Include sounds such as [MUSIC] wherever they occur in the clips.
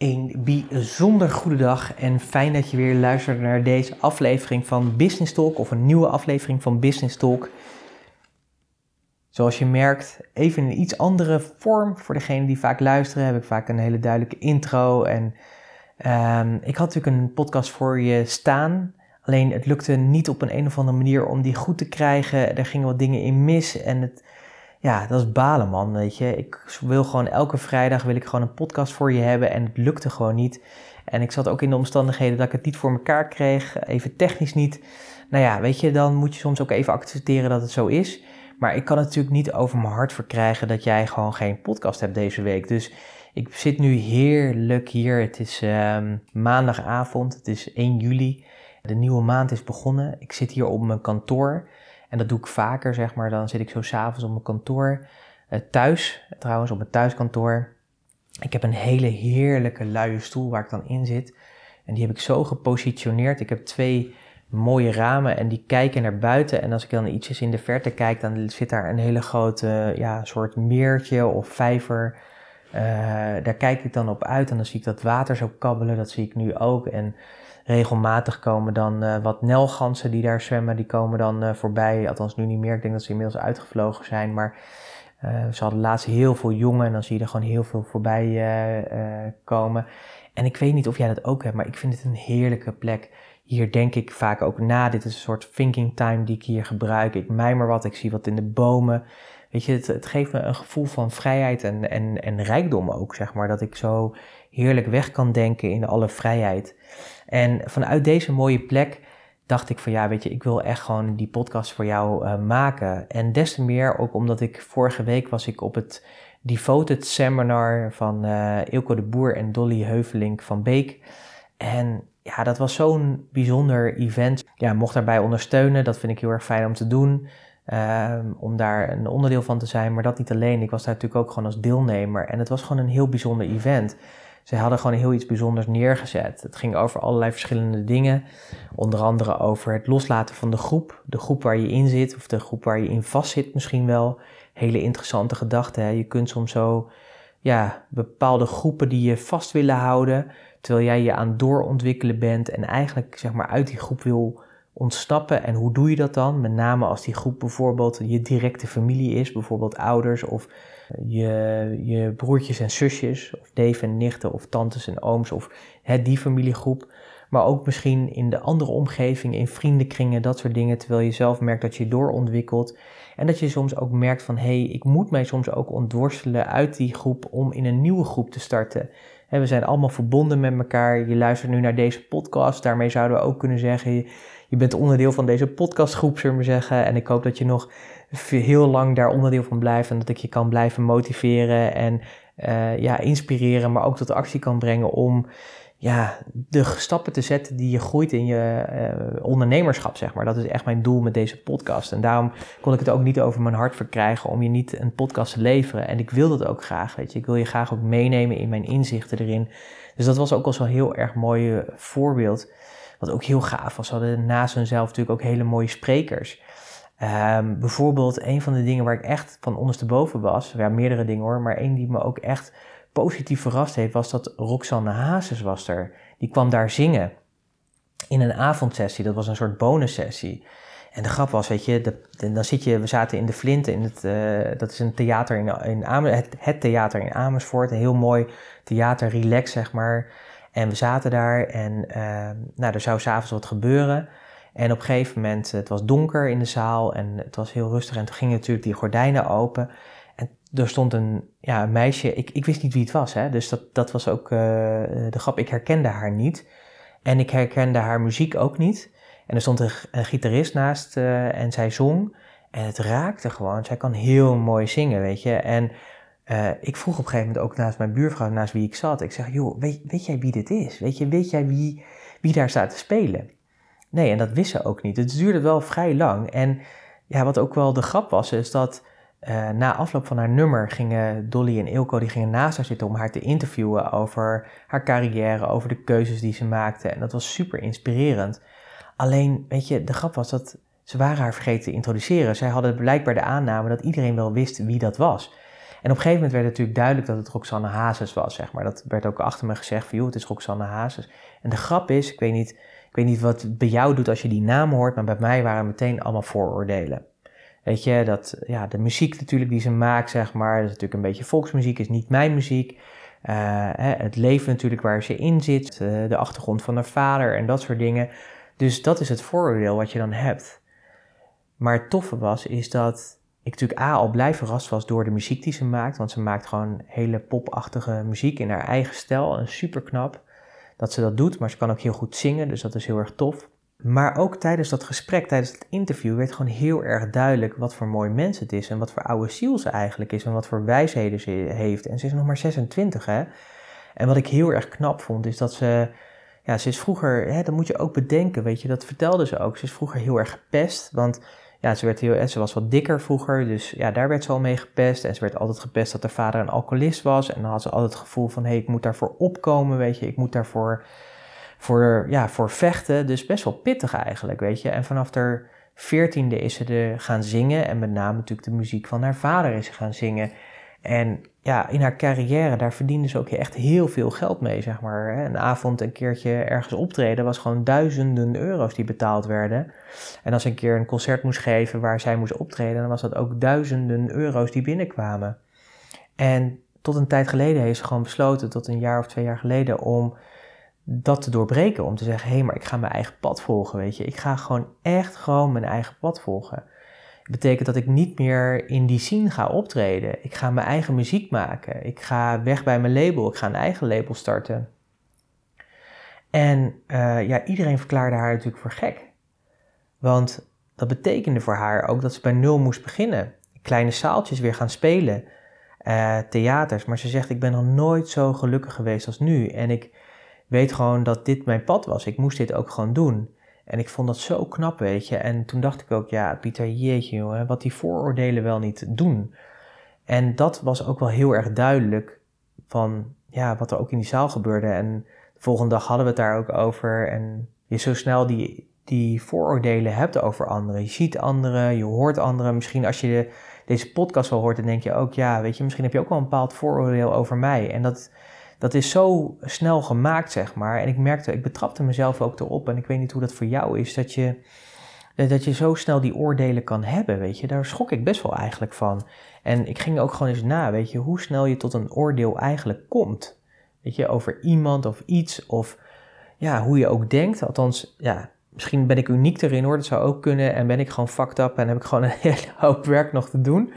Een bijzonder goede dag en fijn dat je weer luistert naar deze aflevering van Business Talk of een nieuwe aflevering van Business Talk. Zoals je merkt, even in een iets andere vorm. Voor degenen die vaak luisteren, heb ik vaak een hele duidelijke intro. En ehm, ik had natuurlijk een podcast voor je staan. Alleen het lukte niet op een, een of andere manier om die goed te krijgen. Er gingen wat dingen in mis en het, ja, dat is balen man, weet je. Ik wil gewoon elke vrijdag wil ik gewoon een podcast voor je hebben en het lukte gewoon niet. En ik zat ook in de omstandigheden dat ik het niet voor mekaar kreeg, even technisch niet. Nou ja, weet je, dan moet je soms ook even accepteren dat het zo is. Maar ik kan het natuurlijk niet over mijn hart verkrijgen dat jij gewoon geen podcast hebt deze week. Dus ik zit nu heerlijk hier. Het is ehm, maandagavond, het is 1 juli. De nieuwe maand is begonnen. Ik zit hier op mijn kantoor. En dat doe ik vaker, zeg maar. Dan zit ik zo s'avonds op mijn kantoor. Uh, thuis, trouwens, op mijn thuiskantoor. Ik heb een hele heerlijke luie stoel waar ik dan in zit. En die heb ik zo gepositioneerd. Ik heb twee mooie ramen en die kijken naar buiten. En als ik dan ietsjes in de verte kijk, dan zit daar een hele grote ja, soort meertje of vijver. Uh, daar kijk ik dan op uit en dan zie ik dat water zo kabbelen. Dat zie ik nu ook. En regelmatig komen dan uh, wat nelgansen die daar zwemmen, die komen dan uh, voorbij. Althans nu niet meer, ik denk dat ze inmiddels uitgevlogen zijn. Maar uh, ze hadden laatst heel veel jongen en dan zie je er gewoon heel veel voorbij komen. En ik weet niet of jij dat ook hebt, maar ik vind het een heerlijke plek. Hier denk ik vaak ook na. Dit is een soort thinking time die ik hier gebruik. Ik mijmer wat, ik zie wat in de bomen. Weet je, het, het geeft me een gevoel van vrijheid en, en, en rijkdom ook, zeg maar. Dat ik zo heerlijk weg kan denken in alle vrijheid. En vanuit deze mooie plek dacht ik van ja, weet je, ik wil echt gewoon die podcast voor jou uh, maken. En des te meer ook omdat ik vorige week was ik op het Devoted Seminar van uh, Ilko de Boer en Dolly Heuvelink van Beek. En ja, dat was zo'n bijzonder event. Ja, mocht daarbij ondersteunen, dat vind ik heel erg fijn om te doen. Um, om daar een onderdeel van te zijn, maar dat niet alleen. Ik was daar natuurlijk ook gewoon als deelnemer. En het was gewoon een heel bijzonder event. Ze hadden gewoon heel iets bijzonders neergezet. Het ging over allerlei verschillende dingen. Onder andere over het loslaten van de groep. De groep waar je in zit, of de groep waar je in vast zit misschien wel. Hele interessante gedachte. Hè? Je kunt soms zo ja, bepaalde groepen die je vast willen houden. Terwijl jij je aan doorontwikkelen bent en eigenlijk zeg maar uit die groep wil ontsnappen. En hoe doe je dat dan? Met name als die groep bijvoorbeeld je directe familie is, bijvoorbeeld ouders of je, je broertjes en zusjes, of neven en nichten, of tantes en ooms, of hè, die familiegroep. Maar ook misschien in de andere omgeving, in vriendenkringen, dat soort dingen. Terwijl je zelf merkt dat je doorontwikkelt. En dat je soms ook merkt van, hé, hey, ik moet mij soms ook ontworstelen uit die groep om in een nieuwe groep te starten. we zijn allemaal verbonden met elkaar. Je luistert nu naar deze podcast. Daarmee zouden we ook kunnen zeggen, je bent onderdeel van deze podcastgroep, zullen we zeggen. En ik hoop dat je nog heel lang daar onderdeel van blijft en dat ik je kan blijven motiveren en uh, ja, inspireren, maar ook tot actie kan brengen om ja, de stappen te zetten die je groeit in je uh, ondernemerschap, zeg maar. Dat is echt mijn doel met deze podcast. En daarom kon ik het ook niet over mijn hart verkrijgen om je niet een podcast te leveren. En ik wil dat ook graag, weet je. Ik wil je graag ook meenemen in mijn inzichten erin. Dus dat was ook al zo'n heel erg mooi eh, voorbeeld. Wat ook heel gaaf was. Ze hadden naast hunzelf natuurlijk ook hele mooie sprekers. Um, bijvoorbeeld, een van de dingen waar ik echt van ondersteboven was, ja, meerdere dingen hoor, maar één die me ook echt positief verrast heeft, was dat Roxanne Hazes was er. Die kwam daar zingen in een avondsessie, dat was een soort bonussessie. En de grap was, weet je, de, dan zit je, we zaten in de Flint, in het, uh, dat is een theater in, in Amersfoort, het, theater in Amersfoort, een heel mooi theater, relax zeg maar. En we zaten daar en uh, nou, er zou s'avonds wat gebeuren. En op een gegeven moment, het was donker in de zaal en het was heel rustig. En toen gingen natuurlijk die gordijnen open. En er stond een, ja, een meisje, ik, ik wist niet wie het was. Hè? Dus dat, dat was ook uh, de grap, ik herkende haar niet. En ik herkende haar muziek ook niet. En er stond een, gitarist naast uh, en zij zong. En het raakte gewoon. Zij kan heel mooi zingen, weet je. En ik vroeg op een gegeven moment ook naast mijn buurvrouw, naast wie ik zat. Ik zeg, joh, weet, weet jij wie dit is? Weet, je, weet jij wie, wie daar staat te spelen? Nee, en dat wist ze ook niet. Het duurde wel vrij lang. En ja, wat ook wel de grap was, is dat uh, na afloop van haar nummer gingen Dolly en Ilko die gingen naast haar zitten om haar te interviewen over haar carrière, over de keuzes die ze maakte. En dat was super inspirerend. Alleen, weet je, de grap was dat ze waren haar vergeten te introduceren. Zij hadden blijkbaar de aanname dat iedereen wel wist wie dat was. En op een gegeven moment werd het natuurlijk duidelijk dat het Roxanne Hazes was, zeg maar. Dat werd ook achter me gezegd van, joh, het is Roxanne Hazes. En de grap is, ik weet niet, ik weet niet wat het bij jou doet als je die naam hoort, maar bij mij waren meteen allemaal vooroordelen. Weet je, dat, ja, de muziek natuurlijk die ze maakt, zeg maar, dat is natuurlijk een beetje volksmuziek, is niet mijn muziek. Uh, het leven natuurlijk waar ze in zit, uh, de achtergrond van haar vader en dat soort dingen. Dus dat is het vooroordeel wat je dan hebt. Maar het toffe was, is dat ik natuurlijk A al blij verrast was door de muziek die ze maakt. Want ze maakt gewoon hele popachtige muziek in haar eigen stijl. En super knap dat ze dat doet. Maar ze kan ook heel goed zingen, dus dat is heel erg tof. Maar ook tijdens dat gesprek, tijdens het interview, werd gewoon heel erg duidelijk wat voor mooi mens het is. En wat voor oude ziel ze eigenlijk is. En wat voor wijsheden ze heeft. En ze is nog maar 26, hè. En wat ik heel erg knap vond, is dat ze... Ja, ze is vroeger, hè, dat moet je ook bedenken, weet je, dat vertelde ze ook. Ze is vroeger heel erg gepest, want ja, ze, werd heel, ze was wat dikker vroeger, dus ja, daar werd ze al mee gepest. En ze werd altijd gepest dat haar vader een alcoholist was. En dan had ze altijd het gevoel van, hé, hey, ik moet daarvoor opkomen, weet je. Ik moet daarvoor voor, ja, voor vechten. Dus best wel pittig eigenlijk, weet je. En vanaf haar veertiende is ze de gaan zingen. En met name natuurlijk de muziek van haar vader is ze gaan zingen. En ja, in haar carrière, daar verdiende ze ook echt heel veel geld mee, zeg maar. Een avond een keertje ergens optreden was gewoon duizenden euro's die betaald werden. En als ze een keer een concert moest geven waar zij moest optreden, dan was dat ook duizenden euro's die binnenkwamen. En tot een tijd geleden heeft ze gewoon besloten, tot een jaar of twee jaar geleden, om dat te doorbreken. Om te zeggen, hé, hey, maar ik ga mijn eigen pad volgen, weet je. Ik ga gewoon echt gewoon mijn eigen pad volgen betekent dat ik niet meer in die scene ga optreden. Ik ga mijn eigen muziek maken. Ik ga weg bij mijn label. Ik ga een eigen label starten. En uh, ja, iedereen verklaarde haar natuurlijk voor gek. Want dat betekende voor haar ook dat ze bij nul moest beginnen. Kleine zaaltjes weer gaan spelen. Uh, theaters. Maar ze zegt, ik ben nog nooit zo gelukkig geweest als nu. En ik weet gewoon dat dit mijn pad was. Ik moest dit ook gewoon doen. En ik vond dat zo knap, weet je. En toen dacht ik ook, ja, Pieter, jeetje, jongen, wat die vooroordelen wel niet doen. En dat was ook wel heel erg duidelijk van, ja, wat er ook in die zaal gebeurde. En de volgende dag hadden we het daar ook over. En je zo snel die, die vooroordelen hebt over anderen. Je ziet anderen, je hoort anderen. Misschien als je deze podcast wel hoort, dan denk je ook, ja, weet je, misschien heb je ook wel een bepaald vooroordeel over mij. En dat dat is zo snel gemaakt, zeg maar. En ik merkte, ik betrapte mezelf ook erop. En ik weet niet hoe dat voor jou is, dat je, dat je zo snel die oordelen kan hebben, weet je. Daar schrok ik best wel eigenlijk van. En ik ging ook gewoon eens na, weet je, hoe snel je tot een oordeel eigenlijk komt. Weet je, over iemand of iets of ja, hoe je ook denkt. Althans, ja, misschien ben ik uniek erin hoor, dat zou ook kunnen. En ben ik gewoon fucked up en heb ik gewoon [LAUGHS] een hele hoop werk nog te doen.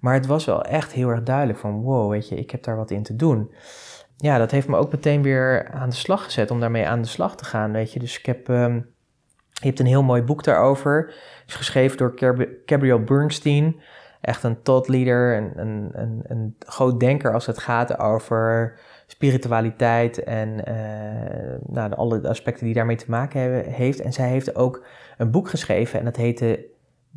Maar het was wel echt heel erg duidelijk van, wow, weet je, ik heb daar wat in te doen ja, dat heeft me ook meteen weer aan de slag gezet om daarmee aan de slag te gaan, weet je. Dus ik heb, um, je hebt een heel mooi boek daarover. Het is geschreven door Gabriel Bernstein. Echt een thought leader, een, een, een, een groot denker als het gaat over spiritualiteit en uh, nou, alle aspecten die daarmee te maken hebben, heeft. En zij heeft ook een boek geschreven en dat heette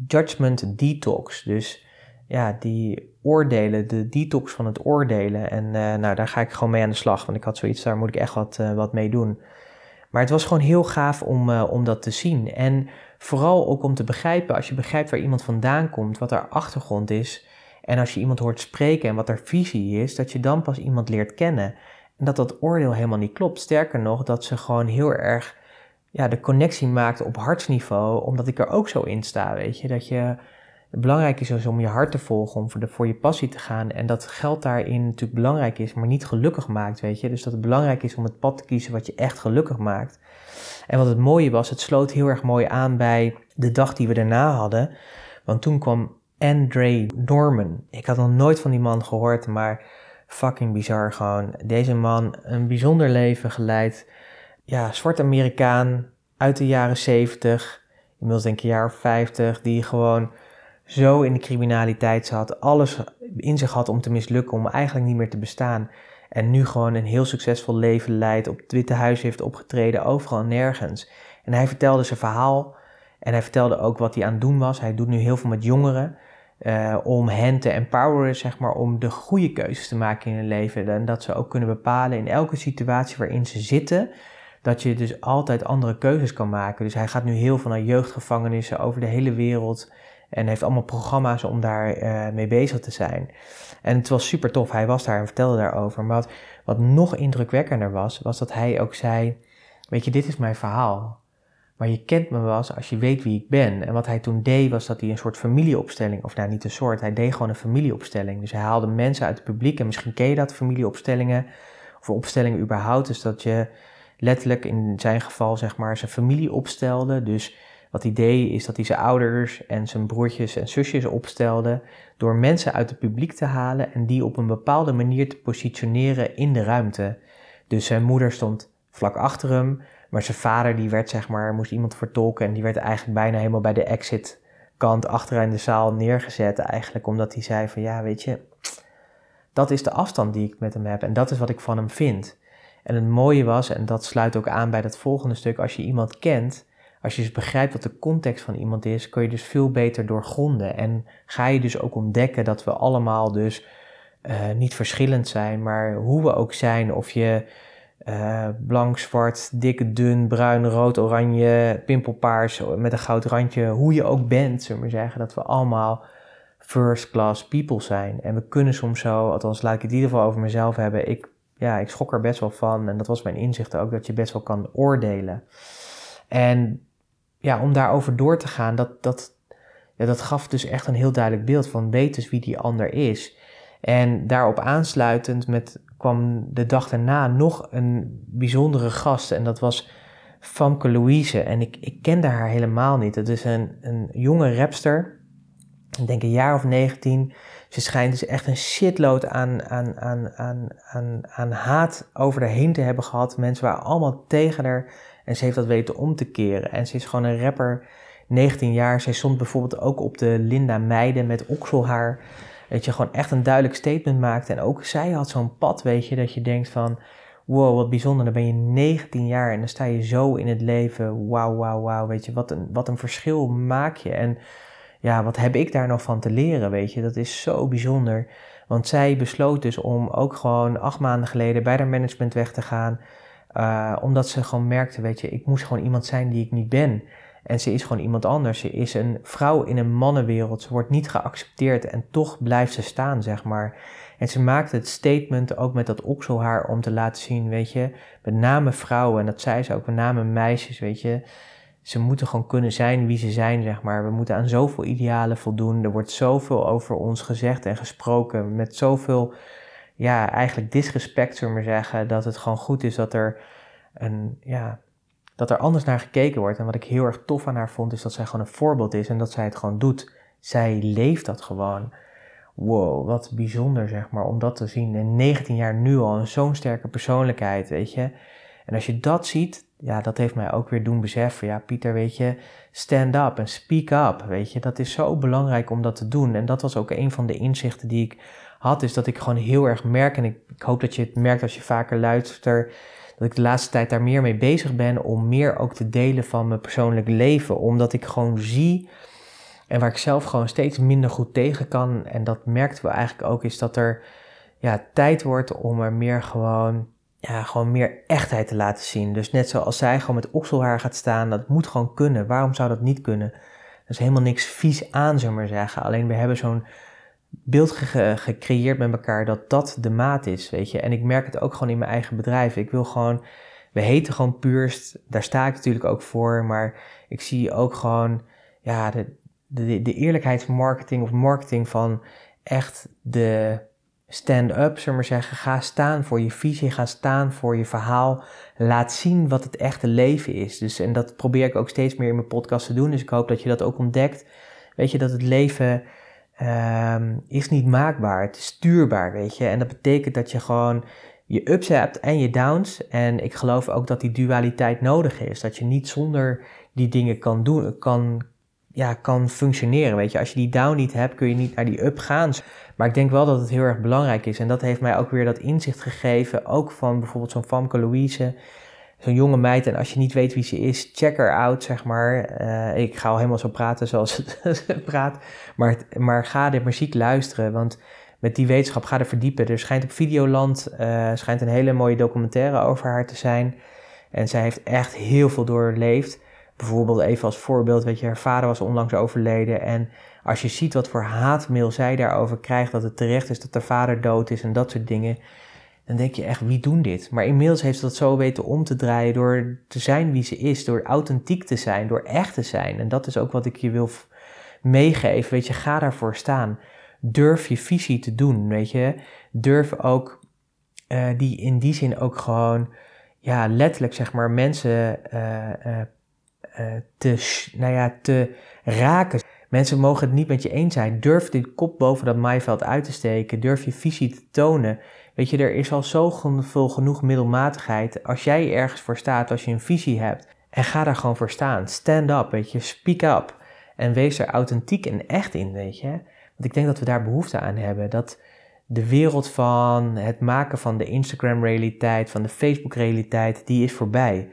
Judgment Detox. Dus ja, die oordelen, de detox van het oordelen. En uh, nou, daar ga ik gewoon mee aan de slag, want ik had zoiets, daar moet ik echt wat, uh, wat mee doen. Maar het was gewoon heel gaaf om, uh, om dat te zien. En vooral ook om te begrijpen, als je begrijpt waar iemand vandaan komt, wat haar achtergrond is. En als je iemand hoort spreken en wat haar visie is, dat je dan pas iemand leert kennen. En dat dat oordeel helemaal niet klopt. Sterker nog, dat ze gewoon heel erg ja, de connectie maakt op hartsniveau, omdat ik er ook zo in sta, weet je. Dat je belangrijk is dus om je hart te volgen, om voor, je passie te gaan. En dat geld daarin natuurlijk belangrijk is, maar niet gelukkig maakt, weet je. Dus dat het belangrijk is om het pad te kiezen wat je echt gelukkig maakt. En wat het mooie was, het sloot heel erg mooi aan bij de dag die we daarna hadden. Want toen kwam Andre Norman. Ik had nog nooit van die man gehoord, maar fucking bizar gewoon. Deze man, een bijzonder leven geleid. Ja, zwart Amerikaan uit de jaren 70, inmiddels denk ik een jaar of 50, die gewoon zo in de criminaliteit zat, alles in zich had om te mislukken, om eigenlijk niet meer te bestaan. En nu gewoon een heel succesvol leven leidt, op het Witte Huis heeft opgetreden, overal en nergens. En hij vertelde zijn verhaal en hij vertelde ook wat hij aan het doen was. Hij doet nu heel veel met jongeren uh, om hen te empoweren, zeg maar, om de goede keuzes te maken in hun leven. En dat ze ook kunnen bepalen in elke situatie waarin ze zitten, dat je dus altijd andere keuzes kan maken. Dus hij gaat nu heel veel naar jeugdgevangenissen over de hele wereld. En heeft allemaal programma's om daar uh, mee bezig te zijn. En het was super tof. Hij was daar en vertelde daarover. Maar wat, wat nog indrukwekkender was, was dat hij ook zei: Weet je, dit is mijn verhaal. Maar je kent me wel als je weet wie ik ben. En wat hij toen deed, was dat hij een soort familieopstelling, of nou niet een soort, hij deed gewoon een familieopstelling. Dus hij haalde mensen uit het publiek, en misschien ken je dat, familieopstellingen, of opstellingen überhaupt. Dus dat je letterlijk in zijn geval, zeg maar, zijn familie opstelde. Dus wat hij deed, is dat hij zijn ouders en zijn broertjes en zusjes opstelde. door mensen uit het publiek te halen en die op een bepaalde manier te positioneren in de ruimte. Dus zijn moeder stond vlak achter hem. Maar zijn vader die werd zeg maar, moest iemand vertolken en die werd eigenlijk bijna helemaal bij de exit kant achterin de zaal neergezet eigenlijk. Omdat hij zei van ja weet je, dat is de afstand die ik met hem heb en dat is wat ik van hem vind. En het mooie was, en dat sluit ook aan bij dat volgende stuk, als je iemand kent, als je dus begrijpt wat de context van iemand is, kun je dus veel beter doorgronden. En ga je dus ook ontdekken dat we allemaal dus uh, niet verschillend zijn, maar hoe we ook zijn, of je uh, blank, zwart, dik, dun, bruin, rood, oranje, pimpelpaars met een goud randje. Hoe je ook bent, zullen we zeggen. Dat we allemaal first class people zijn. En we kunnen soms zo, althans laat ik het in ieder geval over mezelf hebben. Ik, ja, ik schrok er best wel van. En dat was mijn inzicht ook, dat je best wel kan oordelen. En ja, om daarover door te gaan, dat, dat, ja, dat gaf dus echt een heel duidelijk beeld van weet dus wie die ander is. En daarop aansluitend met kwam de dag daarna nog een bijzondere gast. En dat was Famke Louise. En ik, ik kende haar helemaal niet. Het is een, een jonge rapster. Ik denk een jaar of 19. Ze schijnt dus echt een shitload aan, aan, aan, aan, aan, aan haat over haar heen te hebben gehad. Mensen waren allemaal tegen haar. En ze heeft dat weten om te keren. En ze is gewoon een rapper, 19 jaar. Zij stond bijvoorbeeld ook op de Linda Meiden met okselhaar. Dat je gewoon echt een duidelijk statement maakt. En ook zij had zo'n pad, weet je, dat je denkt van... Wow, wat bijzonder. Dan ben je 19 jaar en dan sta je zo in het leven. Wauw, wauw, wauw. Weet je, wat een, wat een verschil maak je. En ja, wat heb ik daar nog van te leren, weet je. Dat is zo bijzonder. Want zij besloot dus om ook gewoon acht maanden geleden bij haar management weg te gaan. Uh, omdat ze gewoon merkte, weet je, ik moest gewoon iemand zijn die ik niet ben. En ze is gewoon iemand anders. Ze is een vrouw in een mannenwereld. Ze wordt niet geaccepteerd en toch blijft ze staan, zeg maar. En ze maakte het statement ook met dat okselhaar om te laten zien, weet je, met name vrouwen, en dat zei ze ook, met name meisjes, weet je, ze moeten gewoon kunnen zijn wie ze zijn, zeg maar. We moeten aan zoveel idealen voldoen. Er wordt zoveel over ons gezegd en gesproken, met zoveel, ja, eigenlijk disrespect, zullen we zeggen, dat het gewoon goed is dat er een, ja, dat er anders naar gekeken wordt. En wat ik heel erg tof aan haar vond, is dat zij gewoon een voorbeeld is en dat zij het gewoon doet. Zij leeft dat gewoon. Wow, wat bijzonder zeg maar, om dat te zien. In 19 jaar nu al, zo'n sterke persoonlijkheid, weet je. En als je dat ziet, ja, dat heeft mij ook weer doen beseffen. Ja, Pieter, weet je, stand up en speak up, weet je. Dat is zo belangrijk om dat te doen. En dat was ook een van de inzichten die ik had, is dat ik gewoon heel erg merk, en ik, hoop dat je het merkt als je vaker luistert, dat ik de laatste tijd daar meer mee bezig ben om meer ook te delen van mijn persoonlijk leven. Omdat ik gewoon zie en waar ik zelf gewoon steeds minder goed tegen kan. En dat merkten we eigenlijk ook, is dat er ja, tijd wordt om er meer gewoon, ja, gewoon meer echtheid te laten zien. Dus net zoals zij gewoon met okselhaar gaat staan, dat moet gewoon kunnen. Waarom zou dat niet kunnen? Er is helemaal niks vies aan, zullen we maar zeggen. Alleen we hebben zo'n beeld gecreëerd met elkaar dat dat de maat is, weet je. En ik merk het ook gewoon in mijn eigen bedrijf. Ik wil gewoon, we heten gewoon Puurst, daar sta ik natuurlijk ook voor, maar ik zie ook gewoon, ja, de, de, de eerlijkheidsmarketing of marketing van echt de stand-up, zullen maar zeggen. Ga staan voor je visie, ga staan voor je verhaal. Laat zien wat het echte leven is. Dus, en dat probeer ik ook steeds meer in mijn podcast te doen. Dus ik hoop dat je dat ook ontdekt. Weet je, dat het leven um, is niet maakbaar. Het is stuurbaar, weet je. En dat betekent dat je gewoon je ups hebt en je downs. En ik geloof ook dat die dualiteit nodig is. Dat je niet zonder die dingen kan doen, kan, ja, kan functioneren, weet je. Als je die down niet hebt, kun je niet naar die up gaan. Maar ik denk wel dat het heel erg belangrijk is. En dat heeft mij ook weer dat inzicht gegeven. Ook van bijvoorbeeld zo'n Famke Louise zo'n jonge meid en als je niet weet wie ze is, check her out, zeg maar. Uh, ik ga al helemaal zo praten zoals [LAUGHS] ze praat, maar, maar ga de muziek luisteren, want met die wetenschap ga er verdiepen. Er schijnt op Videoland uh, schijnt een hele mooie documentaire over haar te zijn. En zij heeft echt heel veel doorleefd. Bijvoorbeeld even als voorbeeld, weet je, haar vader was onlangs overleden en als je ziet wat voor haatmail zij daarover krijgt, dat het terecht is dat haar vader dood is en dat soort dingen, dan denk je echt, wie doen dit? Maar inmiddels heeft ze dat zo weten om te draaien door te zijn wie ze is, door authentiek te zijn, door echt te zijn. En dat is ook wat ik je wil meegeven, weet je, ga daarvoor staan. Durf je visie te doen, weet je. Durf ook uh, die in die zin ook gewoon, ja, letterlijk zeg maar, mensen uh, uh, te, nou ja, te raken. Mensen mogen het niet met je eens zijn. Durf die kop boven dat maaiveld uit te steken. Durf je visie te tonen. Weet je, er is al zoveel genoeg middelmatigheid. Als jij ergens voor staat, als je een visie hebt. En ga daar gewoon voor staan. Stand up, weet je. Speak up. En wees er authentiek en echt in, weet je. Want ik denk dat we daar behoefte aan hebben. Dat de wereld van het maken van de Instagram-realiteit, van de Facebook-realiteit, die is voorbij.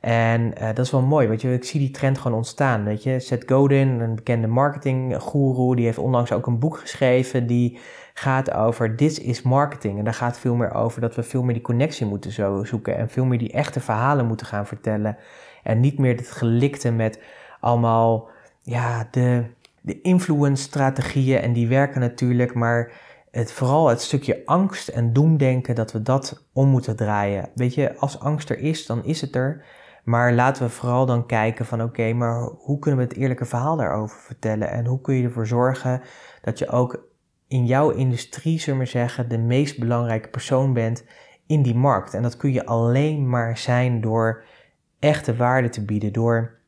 En uh, dat is wel mooi, weet je, ik zie die trend gewoon ontstaan, weet je. Seth Godin, een bekende marketinggoeroe, die heeft onlangs ook een boek geschreven die gaat over This is Marketing. En daar gaat veel meer over dat we veel meer die connectie moeten zo zoeken en veel meer die echte verhalen moeten gaan vertellen. En niet meer het gelikte met allemaal, ja, de, de influence-strategieën en die werken natuurlijk, maar het, vooral het stukje angst en doemdenken, dat we dat om moeten draaien. Weet je, als angst er is, dan is het er. Maar laten we vooral dan kijken van oké, maar hoe kunnen we het eerlijke verhaal daarover vertellen? En hoe kun je ervoor zorgen dat je ook in jouw industrie, zullen we zeggen, de meest belangrijke persoon bent in die markt. En dat kun je alleen maar zijn door echte waarde te bieden, door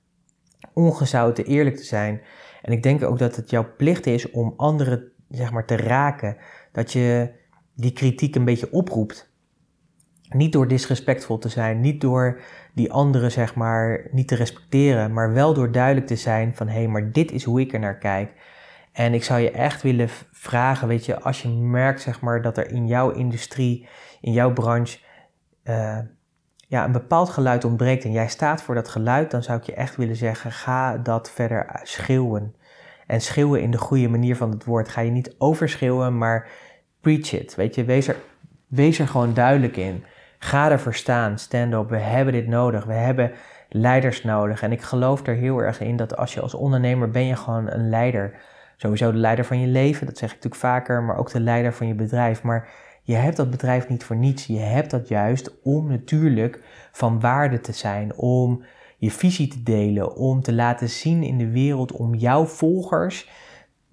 ongezouten eerlijk te zijn. En ik denk ook dat het jouw plicht is om anderen zeg maar, te raken. Dat je die kritiek een beetje oproept. Niet door disrespectvol te zijn, niet door die anderen zeg maar niet te respecteren, maar wel door duidelijk te zijn van hé, hey, maar dit is hoe ik er naar kijk. En ik zou je echt willen vragen, weet je, als je merkt zeg maar dat er in jouw industrie, in jouw branche, uh, ja, een bepaald geluid ontbreekt en jij staat voor dat geluid, dan zou ik je echt willen zeggen, ga dat verder schreeuwen. En schreeuwen in de goede manier van het woord. Ga je niet overschreeuwen, maar preach it. Weet je, wees er, wees er gewoon duidelijk in. Ga ervoor staan, stand up. We hebben dit nodig. We hebben leiders nodig. En ik geloof er heel erg in dat als je als ondernemer ben je gewoon een leider. Sowieso de leider van je leven, dat zeg ik natuurlijk vaker, maar ook de leider van je bedrijf. Maar je hebt dat bedrijf niet voor niets. Je hebt dat juist om natuurlijk van waarde te zijn, om je visie te delen, om te laten zien in de wereld, om jouw volgers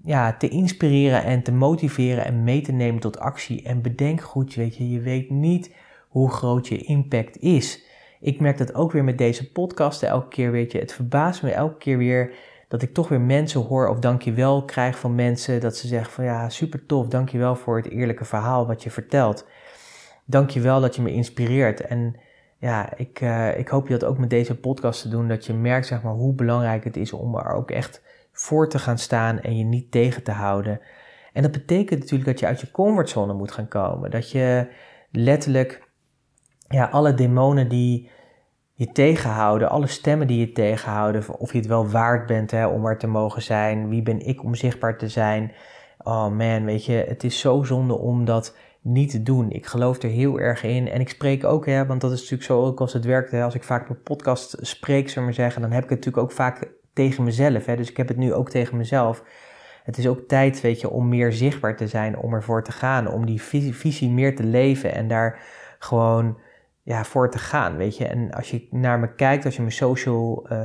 ja, te inspireren en te motiveren en mee te nemen tot actie. En bedenk goed, weet je, je weet niet hoe groot je impact is. Ik merk dat ook weer met deze podcasten elke keer, weet je, het verbaast me elke keer weer dat ik toch weer mensen hoor of dankjewel krijg van mensen dat ze zeggen van ja, super tof, dankjewel voor het eerlijke verhaal wat je vertelt. Dankjewel dat je me inspireert en ja, ik, uh, ik hoop je dat ook met deze podcast te doen, dat je merkt zeg maar, hoe belangrijk het is om er ook echt voor te gaan staan en je niet tegen te houden. En dat betekent natuurlijk dat je uit je comfortzone moet gaan komen. Dat je letterlijk ja, alle demonen die je tegenhouden, alle stemmen die je tegenhouden, of je het wel waard bent hè, om er te mogen zijn, wie ben ik om zichtbaar te zijn. Oh man, weet je, het is zo zonde om dat niet te doen. Ik geloof er heel erg in. En ik spreek ook, hè, want dat is natuurlijk zo ook als het werkt. Als ik vaak op podcast spreek, zullen maar zeggen, dan heb ik het natuurlijk ook vaak tegen mezelf. Hè, dus ik heb het nu ook tegen mezelf. Het is ook tijd, weet je, om meer zichtbaar te zijn, om ervoor te gaan, om die visie meer te leven en daar gewoon ja, voor te gaan, weet je. En als je naar me kijkt, als je mijn social uh,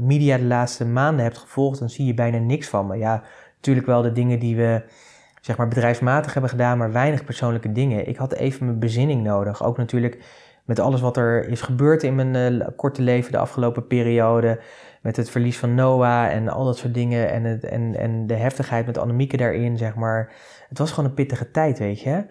media de laatste maanden hebt gevolgd, dan zie je bijna niks van me. Ja, natuurlijk wel de dingen die we zeg maar bedrijfsmatig hebben gedaan, maar weinig persoonlijke dingen. Ik had even mijn bezinning nodig. Ook natuurlijk met alles wat er is gebeurd in mijn uh, korte leven de afgelopen periode. Met het verlies van Noah en al dat soort dingen. En, het, en, en de heftigheid met Annemieke daarin, zeg maar. Het was gewoon een pittige tijd, weet je.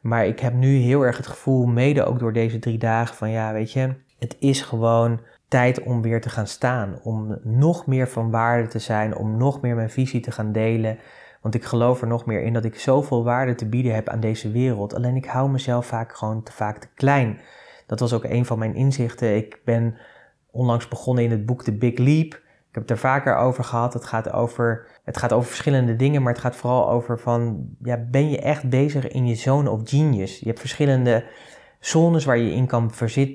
Maar ik heb nu heel erg het gevoel, mede ook door deze drie dagen, van ja, weet je, het is gewoon tijd om weer te gaan staan. Om nog meer van waarde te zijn, om nog meer mijn visie te gaan delen. Want ik geloof er nog meer in dat ik zoveel waarde te bieden heb aan deze wereld. Alleen ik hou mezelf vaak gewoon te vaak te klein. Dat was ook een van mijn inzichten. Ik ben onlangs begonnen in het boek The Big Leap. Heb het er vaker over gehad. Het gaat over, het gaat over verschillende dingen, maar het gaat vooral over van, ja, ben je echt bezig in je zone of genius? Je hebt verschillende zones waar je in kan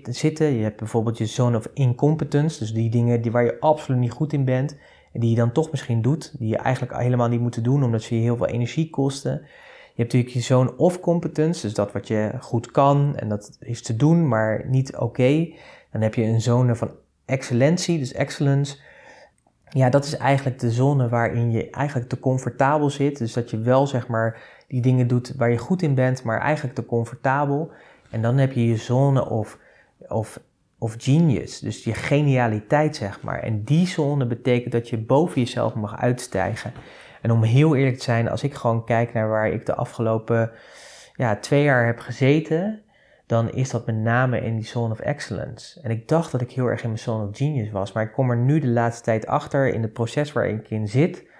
zitten. Je hebt bijvoorbeeld je zone of incompetence, dus die dingen die, waar je absoluut niet goed in bent en die je dan toch misschien doet, die je eigenlijk helemaal niet moet doen omdat ze je heel veel energie kosten. Je hebt natuurlijk je zone of competence, dus dat wat je goed kan en dat is te doen, maar niet oké. Dan heb je een zone van excellentie, dus excellence. Ja, dat is eigenlijk de zone waarin je eigenlijk te comfortabel zit. Dus dat je wel zeg maar die dingen doet waar je goed in bent, maar eigenlijk te comfortabel. En dan heb je je zone of, of, of genius, dus je genialiteit zeg maar. En die zone betekent dat je boven jezelf mag uitstijgen. En om heel eerlijk te zijn, als ik gewoon kijk naar waar ik de afgelopen ja, twee jaar heb gezeten, dan is dat met name in die zone of excellence. En ik dacht dat ik heel erg in mijn zone of genius was, maar ik kom er nu de laatste tijd achter in het proces waar ik in zit.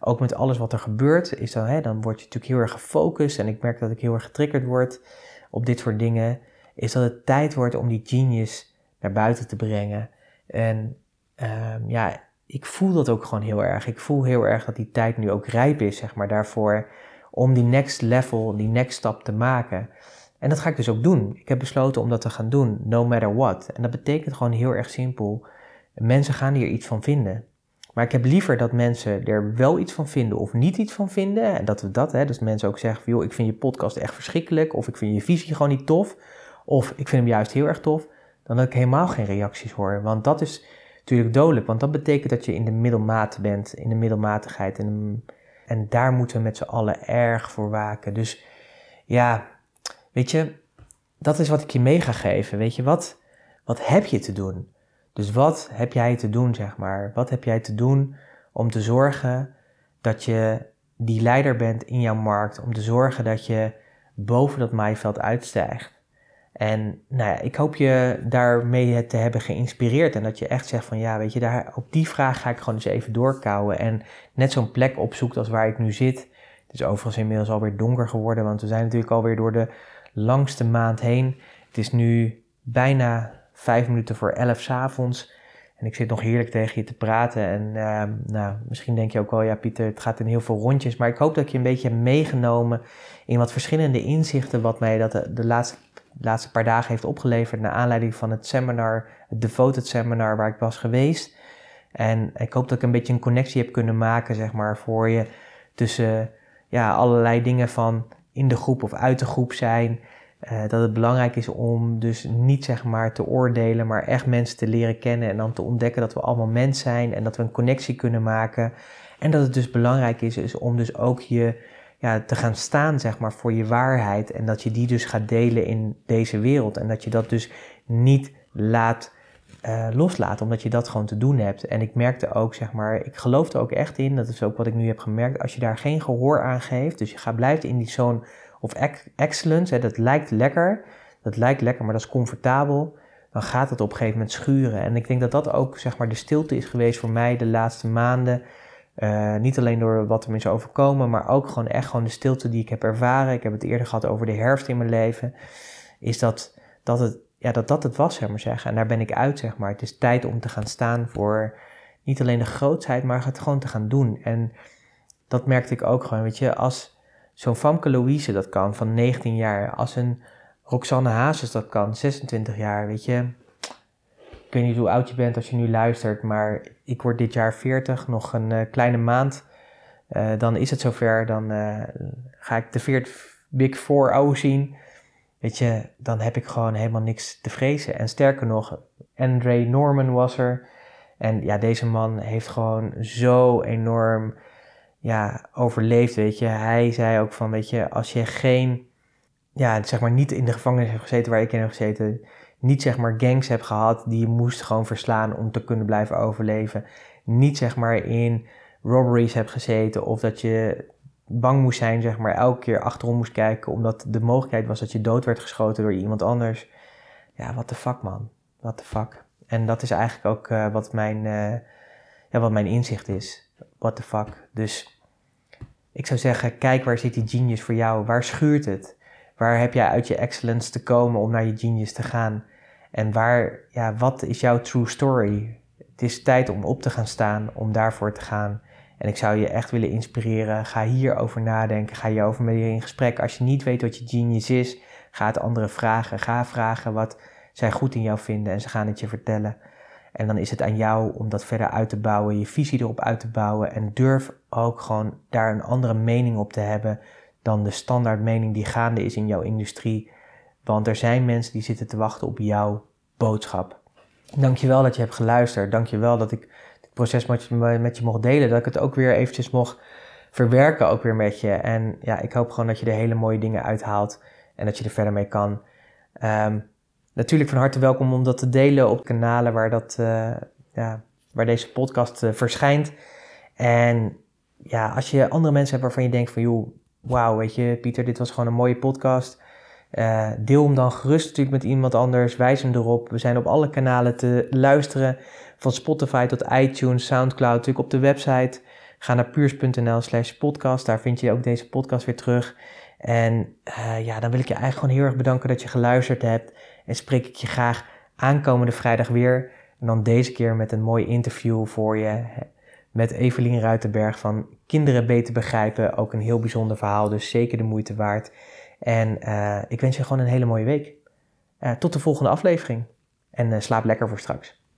Ook met alles wat er gebeurt, is dan, hè, dan word je natuurlijk heel erg gefocust en ik merk dat ik heel erg getriggerd word op dit soort dingen, is dat het tijd wordt om die genius naar buiten te brengen. En um, ja, ik voel dat ook gewoon heel erg. Ik voel heel erg dat die tijd nu ook rijp is, zeg maar, daarvoor om die next level, die next stap te maken. En dat ga ik dus ook doen. Ik heb besloten om dat te gaan doen, no matter what. En dat betekent gewoon heel erg simpel. Mensen gaan hier iets van vinden. Maar ik heb liever dat mensen er wel iets van vinden of niet iets van vinden. En dat we dat, hè, dus mensen ook zeggen van, joh, ik vind je podcast echt verschrikkelijk. Of ik vind je visie gewoon niet tof. Of ik vind hem juist heel erg tof. Dan dat ik helemaal geen reacties hoor. Want dat is natuurlijk dodelijk. Want dat betekent dat je in de middelmate bent. In de middelmatigheid. En, en daar moeten we met z'n allen erg voor waken. Dus ja, weet je, dat is wat ik je mee ga geven. Weet je, wat, wat heb je te doen? Dus wat heb jij te doen, zeg maar? Wat heb jij te doen om te zorgen dat je die leider bent in jouw markt? Om te zorgen dat je boven dat maaiveld uitstijgt? En nou ja, ik hoop je daarmee te hebben geïnspireerd en dat je echt zegt van ja, weet je, daar, op die vraag ga ik gewoon eens even doorkouwen en net zo'n plek opzoekt als waar ik nu zit. Het is overigens inmiddels alweer donker geworden, want we zijn natuurlijk alweer door de langste maand heen. Het is nu bijna vijf minuten voor elf s avonds. En ik zit nog heerlijk tegen je te praten. En uh, nou, misschien denk je ook wel, ja Pieter, het gaat in heel veel rondjes. Maar ik hoop dat ik je een beetje hebt meegenomen in wat verschillende inzichten... wat mij dat de, laatste, laatste paar dagen heeft opgeleverd... naar aanleiding van het seminar, het Devoted Seminar waar ik was geweest. En ik hoop dat ik een beetje een connectie heb kunnen maken, zeg maar, voor je... tussen ja, allerlei dingen van in de groep of uit de groep zijn... Uh, dat het belangrijk is om dus niet zeg maar te oordelen, maar echt mensen te leren kennen en dan te ontdekken dat we allemaal mens zijn en dat we een connectie kunnen maken. En dat het dus belangrijk is, is om dus ook je ja, te gaan staan zeg maar voor je waarheid en dat je die dus gaat delen in deze wereld en dat je dat dus niet laat uh, loslaat, omdat je dat gewoon te doen hebt. En ik merkte ook, zeg maar, ik geloof er ook echt in, dat is ook wat ik nu heb gemerkt, als je daar geen gehoor aan geeft, dus je gaat, blijft in die zone of excellence, hè, dat lijkt lekker, dat lijkt lekker, maar dat is comfortabel, dan gaat het op een gegeven moment schuren. En ik denk dat dat ook zeg maar, de stilte is geweest voor mij de laatste maanden. Uh, niet alleen door wat er is overkomen, maar ook gewoon echt gewoon de stilte die ik heb ervaren. Ik heb het eerder gehad over de herfst in mijn leven. Is dat dat het, ja, dat, dat het was, zeg maar zeggen. En daar ben ik uit, zeg maar. Het is tijd om te gaan staan voor niet alleen de grootsheid, maar het gewoon te gaan doen. En dat merkte ik ook gewoon, weet je, als zo'n Famke Louise dat kan van 19 jaar, als een Roxanne Hazes dat kan, 26 jaar, weet je. Ik weet niet hoe oud je bent als je nu luistert, maar ik word dit jaar 40, nog een uh, kleine maand. Uh, dan is het zover, dan uh, ga ik de 40 Big Four O zien. Weet je, dan heb ik gewoon helemaal niks te vrezen. En sterker nog, Andre Norman was er. En ja, deze man heeft gewoon zo enorm ja, overleefd, weet je. Hij zei ook van, weet je, als je geen, ja, zeg maar niet in de gevangenis hebt gezeten waar ik in heb gezeten, niet zeg maar gangs hebt gehad die je moest gewoon verslaan om te kunnen blijven overleven, niet zeg maar in robberies hebt gezeten of dat je bang moest zijn, zeg maar, elke keer achterom moest kijken omdat de mogelijkheid was dat je dood werd geschoten door iemand anders. Ja, what the fuck man, what the fuck. En dat is eigenlijk ook uh, wat, mijn, uh, ja, wat mijn inzicht is. What the fuck. Dus ik zou zeggen, kijk waar zit die genius voor jou? Waar schuurt het? Waar heb jij uit je excellence te komen om naar je genius te gaan? En waar, ja, wat is jouw true story? Het is tijd om op te gaan staan, om daarvoor te gaan. En ik zou je echt willen inspireren. Ga hierover nadenken. Ga hierover met je in gesprek. Als je niet weet wat je genius is, Ga het anderen vragen. Ga vragen wat zij goed in jou vinden en ze gaan het je vertellen. En dan is het aan jou om dat verder uit te bouwen, je visie erop uit te bouwen. En durf ook gewoon daar een andere mening op te hebben dan de standaard mening die gaande is in jouw industrie. Want er zijn mensen die zitten te wachten op jouw boodschap. Dankjewel dat je hebt geluisterd. Dankjewel dat ik proces met je, met je mocht delen. Dat ik het ook weer eventjes mocht verwerken ook weer met je. En ja, ik hoop gewoon dat je er hele mooie dingen uithaalt en dat je er verder mee kan. Um, natuurlijk van harte welkom om dat te delen op kanalen waar, dat, uh, ja, waar deze podcast uh, verschijnt. En ja, als je andere mensen hebt waarvan je denkt van joh, wauw, weet je, Pieter, dit was gewoon een mooie podcast. Uh, deel hem dan gerust natuurlijk met iemand anders. Wijs hem erop. We zijn op alle kanalen te luisteren. Van Spotify tot iTunes, Soundcloud, natuurlijk op de website. Ga naar puurs.nl slash podcast. Daar vind je ook deze podcast weer terug. En uh, ja, dan wil ik je eigenlijk gewoon heel erg bedanken dat je geluisterd hebt. En spreek ik je graag aankomende vrijdag weer. En dan deze keer met een mooi interview voor je. Met Evelien Ruitenberg van Kinderen Beter Begrijpen. Ook een heel bijzonder verhaal, dus zeker de moeite waard. En uh, ik wens je gewoon een hele mooie week. Uh, tot de volgende aflevering. En slaap lekker voor straks.